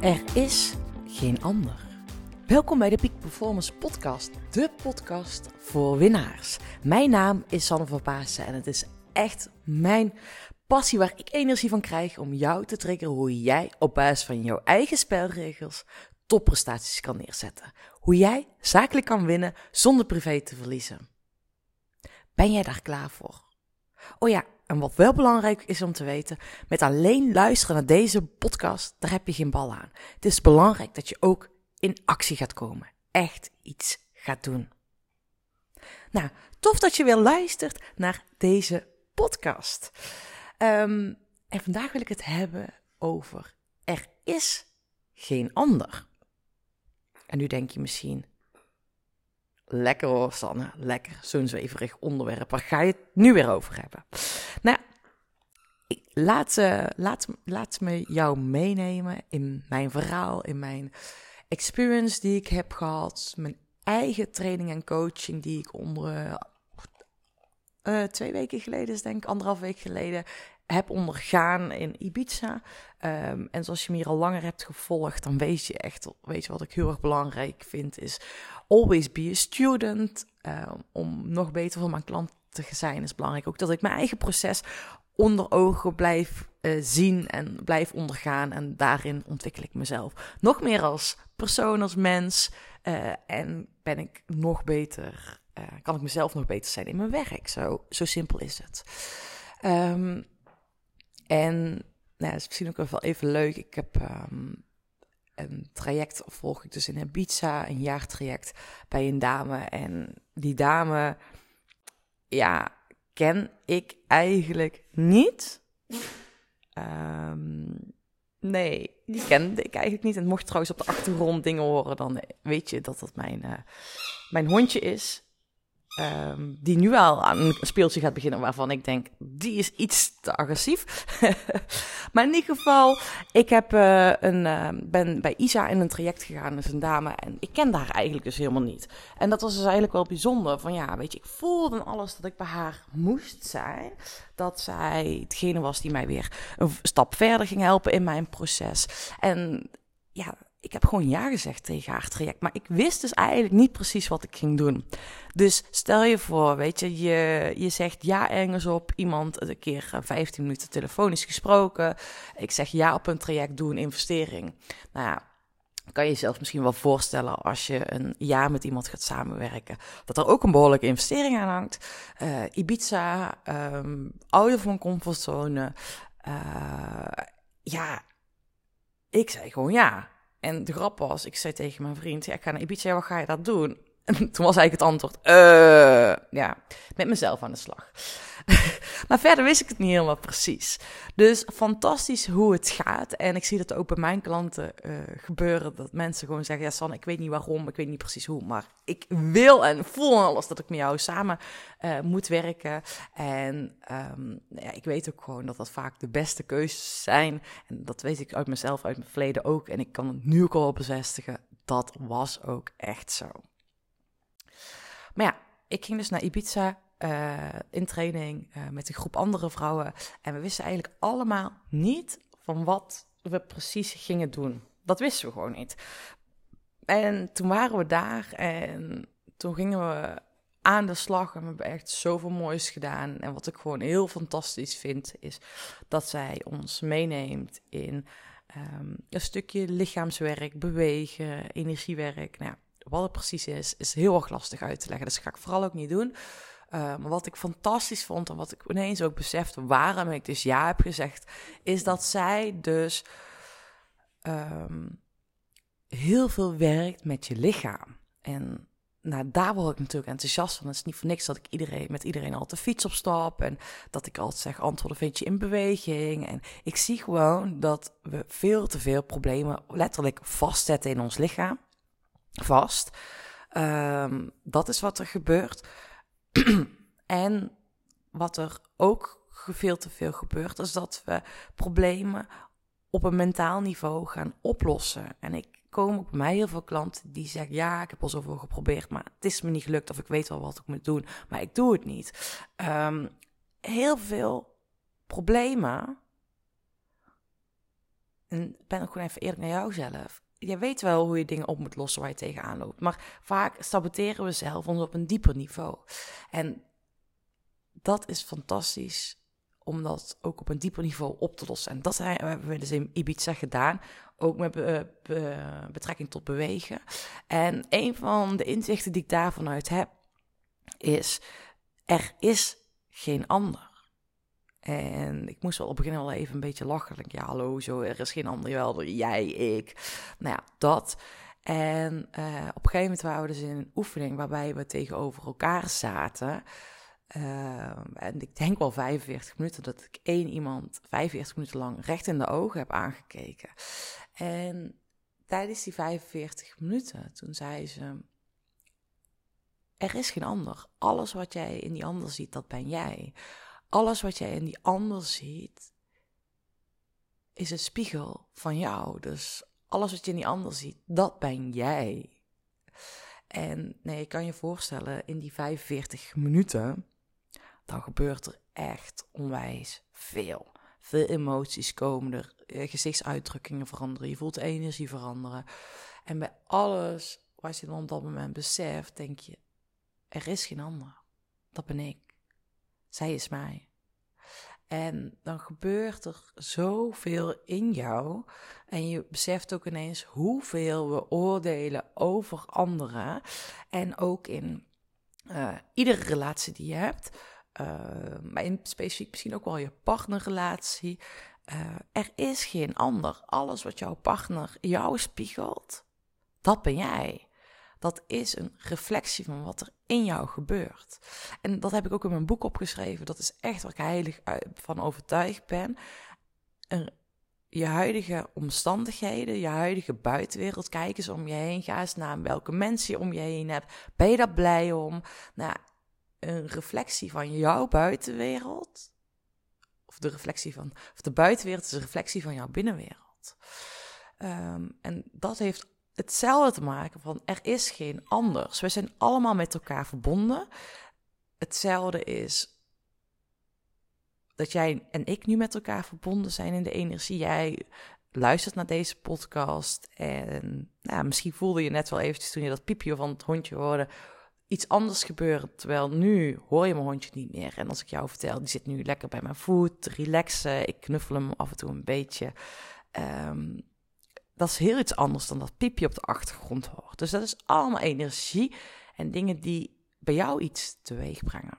Er is geen ander. Welkom bij de Peak Performance Podcast, de podcast voor winnaars. Mijn naam is Sanne van Paassen en het is echt mijn passie waar ik energie van krijg om jou te triggeren hoe jij op basis van jouw eigen spelregels topprestaties kan neerzetten. Hoe jij zakelijk kan winnen zonder privé te verliezen. Ben jij daar klaar voor? Oh ja, en wat wel belangrijk is om te weten, met alleen luisteren naar deze podcast, daar heb je geen bal aan. Het is belangrijk dat je ook in actie gaat komen. Echt iets gaat doen. Nou, tof dat je weer luistert naar deze podcast. Um, en vandaag wil ik het hebben over er is geen ander. En nu denk je misschien, lekker hoor Sanne, lekker, zo'n zweverig onderwerp. Waar ga je het nu weer over hebben? Nou, laat, uh, laat, laat me jou meenemen in mijn verhaal, in mijn experience die ik heb gehad, mijn eigen training en coaching die ik onder uh, twee weken geleden, is denk ik anderhalf week geleden, heb ondergaan in Ibiza. Um, en zoals je me hier al langer hebt gevolgd, dan weet je echt, weet je wat ik heel erg belangrijk vind, is always be a student. Uh, om nog beter voor mijn klant te zijn is belangrijk. Ook dat ik mijn eigen proces onder ogen blijf uh, zien en blijf ondergaan. En daarin ontwikkel ik mezelf nog meer als persoon, als mens. Uh, en ben ik nog beter, uh, kan ik mezelf nog beter zijn in mijn werk. Zo, zo simpel is het. Um, en nou, dat is misschien ook wel even leuk. Ik heb um, een traject, volg ik dus in Ibiza, een jaartraject bij een dame. En die dame, ja, ken ik eigenlijk niet. Um, nee, die kende ik eigenlijk niet. En mocht trouwens op de achtergrond dingen horen, dan weet je dat dat mijn, uh, mijn hondje is. Um, die nu al aan een speeltje gaat beginnen waarvan ik denk, die is iets te agressief. maar in ieder geval, ik heb, uh, een, uh, ben bij Isa in een traject gegaan, dus een dame, en ik ken haar eigenlijk dus helemaal niet. En dat was dus eigenlijk wel bijzonder, van ja, weet je, ik voelde alles dat ik bij haar moest zijn. Dat zij hetgene was die mij weer een stap verder ging helpen in mijn proces. En ja, ik heb gewoon ja gezegd tegen haar traject. Maar ik wist dus eigenlijk niet precies wat ik ging doen. Dus stel je voor, weet je, je, je zegt ja ergens op. Iemand een keer 15 minuten telefonisch gesproken. Ik zeg ja op een traject, doe een investering. Nou ja, kan je jezelf misschien wel voorstellen als je een jaar met iemand gaat samenwerken. Dat er ook een behoorlijke investering aan hangt. Uh, Ibiza, um, ouder van comfortzone. Uh, ja, ik zei gewoon ja. En de grap was, ik zei tegen mijn vriend, ja, ik ga naar Ibiza, wat ga je dat doen? En toen was eigenlijk het antwoord, uh, ja, met mezelf aan de slag. maar verder wist ik het niet helemaal precies. Dus fantastisch hoe het gaat. En ik zie dat ook bij mijn klanten uh, gebeuren. Dat mensen gewoon zeggen, ja Sanne, ik weet niet waarom, ik weet niet precies hoe. Maar ik wil en voel alles dat ik met jou samen uh, moet werken. En um, ja, ik weet ook gewoon dat dat vaak de beste keuzes zijn. En dat weet ik uit mezelf, uit mijn verleden ook. En ik kan het nu ook al bevestigen, dat was ook echt zo. Maar ja, ik ging dus naar Ibiza uh, in training uh, met een groep andere vrouwen. En we wisten eigenlijk allemaal niet van wat we precies gingen doen. Dat wisten we gewoon niet. En toen waren we daar en toen gingen we aan de slag en we hebben echt zoveel moois gedaan. En wat ik gewoon heel fantastisch vind, is dat zij ons meeneemt in um, een stukje lichaamswerk, bewegen, energiewerk. Nou, wat het precies is, is heel erg lastig uit te leggen. Dus dat ga ik vooral ook niet doen. Uh, maar wat ik fantastisch vond en wat ik ineens ook besefte waarom ik dus ja heb gezegd, is dat zij dus um, heel veel werkt met je lichaam. En nou, daar word ik natuurlijk enthousiast van. Het is niet voor niks dat ik iedereen, met iedereen altijd de fiets opstap. En dat ik altijd zeg, antwoorden vind je in beweging. En ik zie gewoon dat we veel te veel problemen letterlijk vastzetten in ons lichaam. Vast. Um, dat is wat er gebeurt. en wat er ook veel te veel gebeurt, is dat we problemen op een mentaal niveau gaan oplossen. En ik kom op mij heel veel klanten die zeggen: Ja, ik heb al zoveel geprobeerd, maar het is me niet gelukt. Of ik weet wel wat ik moet doen, maar ik doe het niet. Um, heel veel problemen En ben ook gewoon even eerlijk naar jouzelf. Je weet wel hoe je dingen op moet lossen waar je tegenaan loopt. Maar vaak saboteren we zelf ons op een dieper niveau. En dat is fantastisch om dat ook op een dieper niveau op te lossen. En dat hebben we dus in Ibiza gedaan, ook met betrekking tot bewegen. En een van de inzichten die ik daarvan uit heb, is er is geen ander. En ik moest wel op het begin wel even een beetje lachen. Ja, hallo, zo, er is geen ander. Wel, jij, ik. Nou ja, dat. En uh, op een gegeven moment waren we dus in een oefening waarbij we tegenover elkaar zaten. Uh, en ik denk wel 45 minuten dat ik één iemand 45 minuten lang recht in de ogen heb aangekeken. En tijdens die 45 minuten, toen zei ze: Er is geen ander. Alles wat jij in die ander ziet, dat ben jij alles wat jij in die ander ziet, is een spiegel van jou. Dus alles wat je in die ander ziet, dat ben jij. En nee, je kan je voorstellen, in die 45 minuten, dan gebeurt er echt onwijs veel. Veel emoties komen er, eh, gezichtsuitdrukkingen veranderen, je voelt energie veranderen. En bij alles wat je dan op dat moment beseft, denk je, er is geen ander. Dat ben ik. Zij is mij. En dan gebeurt er zoveel in jou. En je beseft ook ineens hoeveel we oordelen over anderen. En ook in uh, iedere relatie die je hebt. Uh, maar in specifiek misschien ook wel je partnerrelatie. Uh, er is geen ander. Alles wat jouw partner jou spiegelt, dat ben jij dat is een reflectie van wat er in jou gebeurt. En dat heb ik ook in mijn boek opgeschreven. Dat is echt waar ik heilig van overtuigd ben. je huidige omstandigheden, je huidige buitenwereld, kijk eens om je heen. Ga eens naar welke mensen je om je heen hebt. Ben je daar blij om? Nou, een reflectie van jouw buitenwereld. Of de reflectie van. Of de buitenwereld is een reflectie van jouw binnenwereld. Ehm, en dat heeft hetzelfde te maken van er is geen anders. We zijn allemaal met elkaar verbonden. Hetzelfde is dat jij en ik nu met elkaar verbonden zijn in de energie. Jij luistert naar deze podcast en nou, misschien voelde je net wel eventjes toen je dat piepje van het hondje hoorde iets anders gebeuren. Terwijl nu hoor je mijn hondje niet meer. En als ik jou vertel, die zit nu lekker bij mijn voet, relaxen. Ik knuffel hem af en toe een beetje. Um, dat is heel iets anders dan dat piepje op de achtergrond hoort. Dus dat is allemaal energie en dingen die bij jou iets teweeg brengen.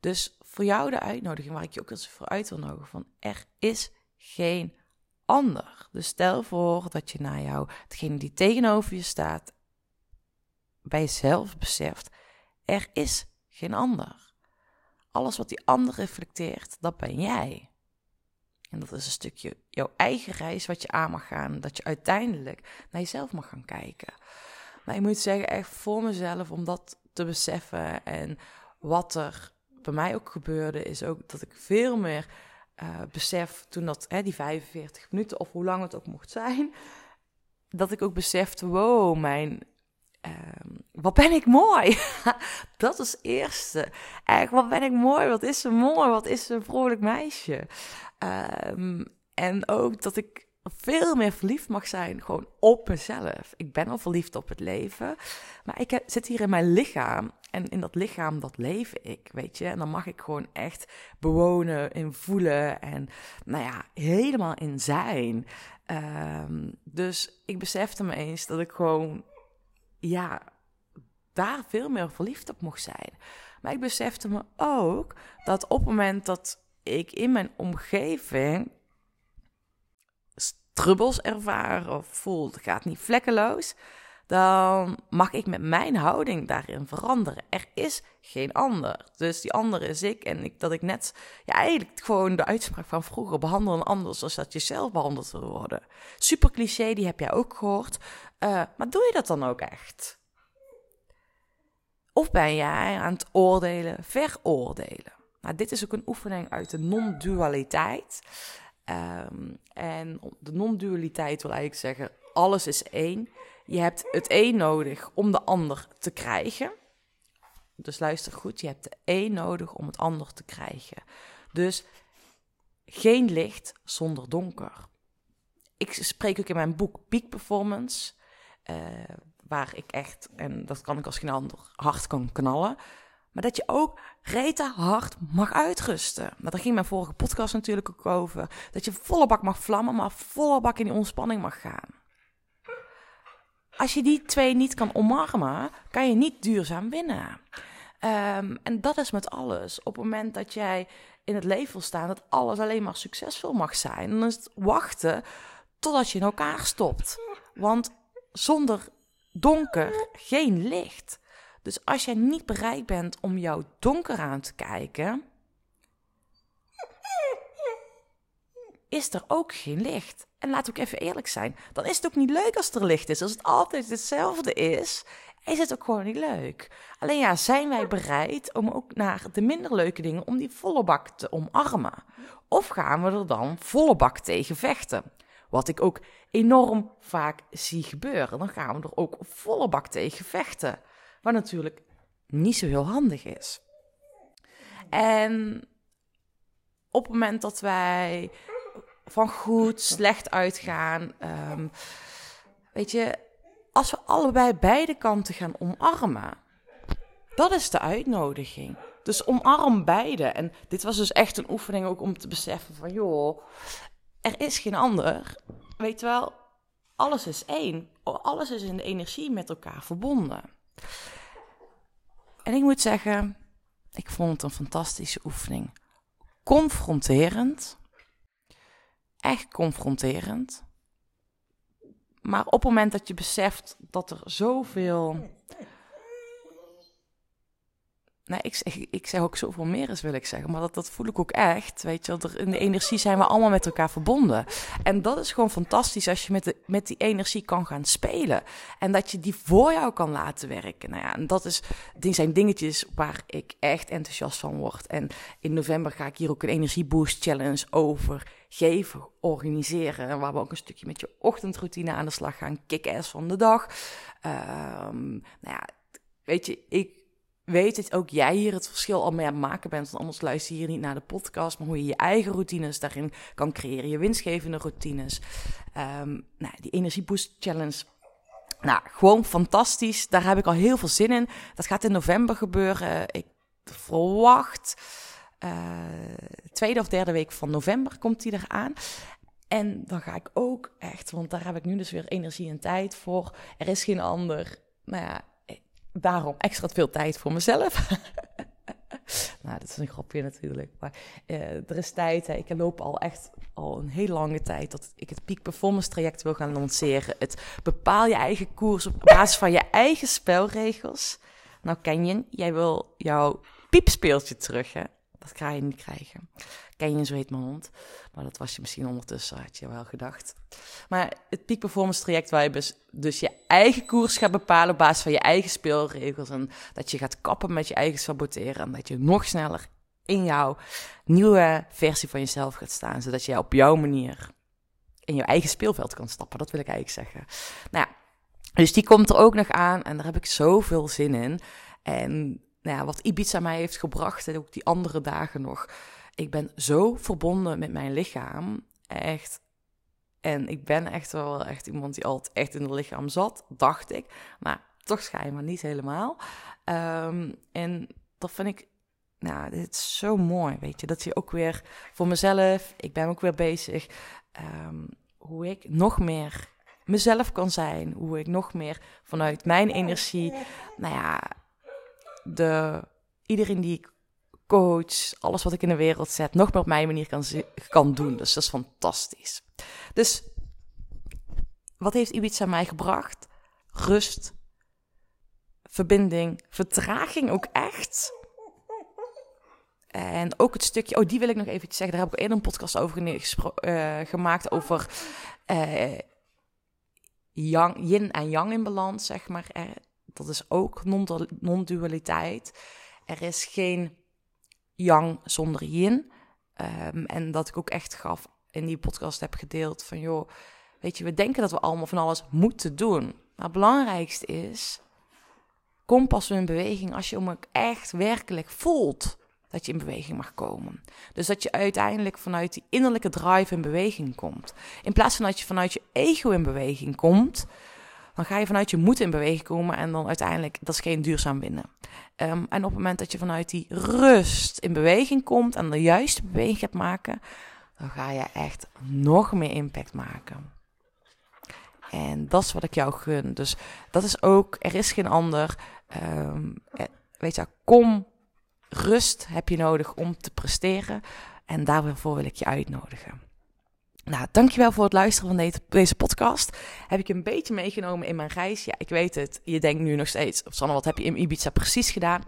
Dus voor jou de uitnodiging waar ik je ook eens voor uit wil nodigen van er is geen ander. Dus stel voor dat je naar jou, degene die tegenover je staat, bij jezelf beseft, er is geen ander. Alles wat die ander reflecteert, dat ben jij. En dat is een stukje jouw eigen reis wat je aan mag gaan. Dat je uiteindelijk naar jezelf mag gaan kijken. Maar ik moet zeggen, echt voor mezelf om dat te beseffen. En wat er bij mij ook gebeurde, is ook dat ik veel meer uh, besef toen dat, hè, die 45 minuten of hoe lang het ook mocht zijn. Dat ik ook besefte, wow, mijn Um, wat ben ik mooi? dat is het eerste. Eigenlijk, wat ben ik mooi? Wat is ze mooi? Wat is ze een vrolijk meisje? Um, en ook dat ik veel meer verliefd mag zijn gewoon op mezelf. Ik ben al verliefd op het leven, maar ik zit hier in mijn lichaam en in dat lichaam dat leef ik, weet je. En dan mag ik gewoon echt bewonen, in voelen en nou ja, helemaal in zijn. Um, dus ik besefte me eens dat ik gewoon ja, daar veel meer verliefd op mocht zijn. Maar ik besefte me ook dat op het moment dat ik in mijn omgeving strubbels ervaar of voel, het gaat niet vlekkeloos, dan mag ik met mijn houding daarin veranderen. Er is geen ander. Dus die andere is ik. En ik, dat ik net, ja, eigenlijk gewoon de uitspraak van vroeger: behandel een ander zoals dat je zelf behandeld wil worden. Super cliché, die heb jij ook gehoord. Uh, maar doe je dat dan ook echt? Of ben jij aan het oordelen, veroordelen? Nou, dit is ook een oefening uit de non-dualiteit. Um, en de non-dualiteit wil eigenlijk zeggen: alles is één. Je hebt het een nodig om de ander te krijgen. Dus luister goed, je hebt de een nodig om het ander te krijgen. Dus geen licht zonder donker. ik spreek ook in mijn boek Peak Performance, uh, waar ik echt, en dat kan ik als geen ander, hard kan knallen. Maar dat je ook rete hard mag uitrusten. Maar daar ging mijn vorige podcast natuurlijk ook over. Dat je volle bak mag vlammen, maar volle bak in die ontspanning mag gaan. Als je die twee niet kan omarmen, kan je niet duurzaam winnen. Um, en dat is met alles. Op het moment dat jij in het leven wil staan, dat alles alleen maar succesvol mag zijn, dan is het wachten totdat je in elkaar stopt. Want zonder donker geen licht. Dus als jij niet bereid bent om jouw donker aan te kijken, is er ook geen licht. En laat ook even eerlijk zijn, dan is het ook niet leuk als er licht is. Als het altijd hetzelfde is, is het ook gewoon niet leuk. Alleen ja, zijn wij bereid om ook naar de minder leuke dingen, om die volle bak te omarmen? Of gaan we er dan volle bak tegen vechten? Wat ik ook enorm vaak zie gebeuren. Dan gaan we er ook volle bak tegen vechten. Wat natuurlijk niet zo heel handig is. En op het moment dat wij van goed, slecht uitgaan. Um, weet je, als we allebei beide kanten gaan omarmen, dat is de uitnodiging. Dus omarm beide. En dit was dus echt een oefening ook om te beseffen van, joh, er is geen ander. Weet je wel, alles is één. Alles is in de energie met elkaar verbonden. En ik moet zeggen, ik vond het een fantastische oefening. Confronterend. Echt confronterend. Maar op het moment dat je beseft dat er zoveel Nee, ik, zeg, ook zoveel meer is, wil ik zeggen. Maar dat, dat voel ik ook echt. Weet je, er, in de energie zijn we allemaal met elkaar verbonden. En dat is gewoon fantastisch als je met, de, met die energie kan gaan spelen. En dat je die voor jou kan laten werken. Nou ja, en dat is, die zijn dingetjes waar ik echt enthousiast van word. En in november ga ik hier ook een energieboost challenge over geven, organiseren. Waar we ook een stukje met je ochtendroutine aan de slag gaan. Kick-ass van de dag. Um, nou ja, weet je, ik weet dat ook jij hier het verschil al mee aan het maken bent. Want anders luister je hier niet naar de podcast. Maar hoe je je eigen routines daarin kan creëren. Je winstgevende routines. Um, nou, die Energieboost Challenge. Nou, gewoon fantastisch. Daar heb ik al heel veel zin in. Dat gaat in november gebeuren. Ik verwacht. Uh, tweede of derde week van november komt die eraan. En dan ga ik ook echt, want daar heb ik nu dus weer energie en tijd voor. Er is geen ander. Nou ja, daarom extra veel tijd voor mezelf. nou, dat is een grapje natuurlijk. Maar uh, er is tijd. Hè. Ik loop al echt al een hele lange tijd dat ik het Peak Performance traject wil gaan lanceren. Het bepaal je eigen koers op basis van je eigen spelregels. Nou, Kenyon, jij wil jouw piepspeeltje terug, hè? Dat ga je niet krijgen. Ken je zo heet mijn hond. Maar dat was je misschien ondertussen, had je wel gedacht. Maar het peak performance traject waar je dus, je eigen koers gaat bepalen op basis van je eigen speelregels. En dat je gaat kappen met je eigen saboteren. En dat je nog sneller in jouw nieuwe versie van jezelf gaat staan. Zodat je op jouw manier in je eigen speelveld kan stappen. Dat wil ik eigenlijk zeggen. Nou dus die komt er ook nog aan. En daar heb ik zoveel zin in. En nou ja, wat Ibiza mij heeft gebracht en ook die andere dagen nog. Ik ben zo verbonden met mijn lichaam. Echt. En ik ben echt wel echt iemand die altijd echt in het lichaam zat, dacht ik. Maar toch schijnbaar niet helemaal. Um, en dat vind ik, nou, dit is zo mooi, weet je. Dat je ook weer voor mezelf, ik ben ook weer bezig, um, hoe ik nog meer mezelf kan zijn. Hoe ik nog meer vanuit mijn energie, nou ja, de, iedereen die ik coach, alles wat ik in de wereld zet, nog meer op mijn manier kan, kan doen. Dus dat is fantastisch. Dus wat heeft Ibiza mij gebracht? Rust, verbinding, vertraging ook echt. En ook het stukje, oh die wil ik nog eventjes zeggen, daar heb ik eerder een podcast over uh, gemaakt, over uh, yang, yin en yang in balans, zeg maar dat is ook non-dualiteit. Er is geen yang zonder yin. Um, en dat ik ook echt gaf in die podcast heb gedeeld van joh, weet je, we denken dat we allemaal van alles moeten doen. Maar het belangrijkste is, kom pas in beweging als je hem echt werkelijk voelt. dat je in beweging mag komen. Dus dat je uiteindelijk vanuit die innerlijke drive in beweging komt. In plaats van dat je vanuit je ego in beweging komt, dan ga je vanuit je moed in beweging komen en dan uiteindelijk, dat is geen duurzaam winnen. Ehm, en op het moment dat je vanuit die rust in beweging komt en de juiste beweging gaat maken, dan ga je echt nog meer impact maken. En dat is wat ik jou gun. Dus dat is ook, er is geen ander. Um, weet je, kom, rust heb je nodig om te presteren. En daarvoor wil ik je uitnodigen. Nou, dankjewel voor het luisteren van deze, podcast. Heb ik een beetje meegenomen in mijn reis? Ja, ik weet het. Je denkt nu nog steeds, Sanne, wat heb je in Ibiza precies gedaan?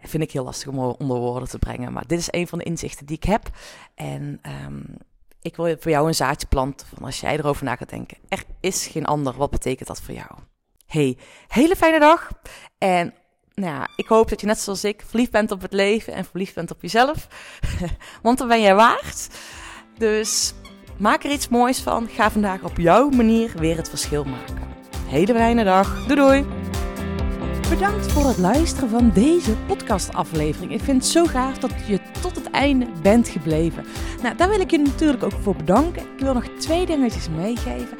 Vind ik heel lastig om onder woorden te brengen. Maar dit is een van de inzichten die ik heb. En um, ik wil voor jou een zaadje planten van als jij erover na gaat denken. Er is geen ander. Wat betekent dat voor jou? Hey, hele fijne dag. En nou ja, ik hoop dat je net zoals ik verliefd bent op het leven en verliefd bent op jezelf. Want dan ben jij waard. Dus maak er iets moois van. Ga vandaag op jouw manier weer het verschil maken. Hele fijne dag. Doei doei. Bedankt voor het luisteren van deze podcastaflevering. Ik vind het zo gaaf dat je tot het einde bent gebleven. Nou, daar wil ik je natuurlijk ook voor bedanken. Ik wil nog twee dingetjes meegeven.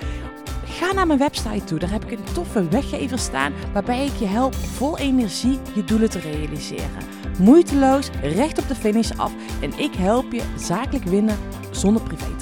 Ga naar mijn website toe. Daar heb ik een toffe weggever staan waarbij ik je help vol energie je doelen te realiseren. Moeiteloos, recht op de finish af en ik help je zakelijk winnen zonder privé.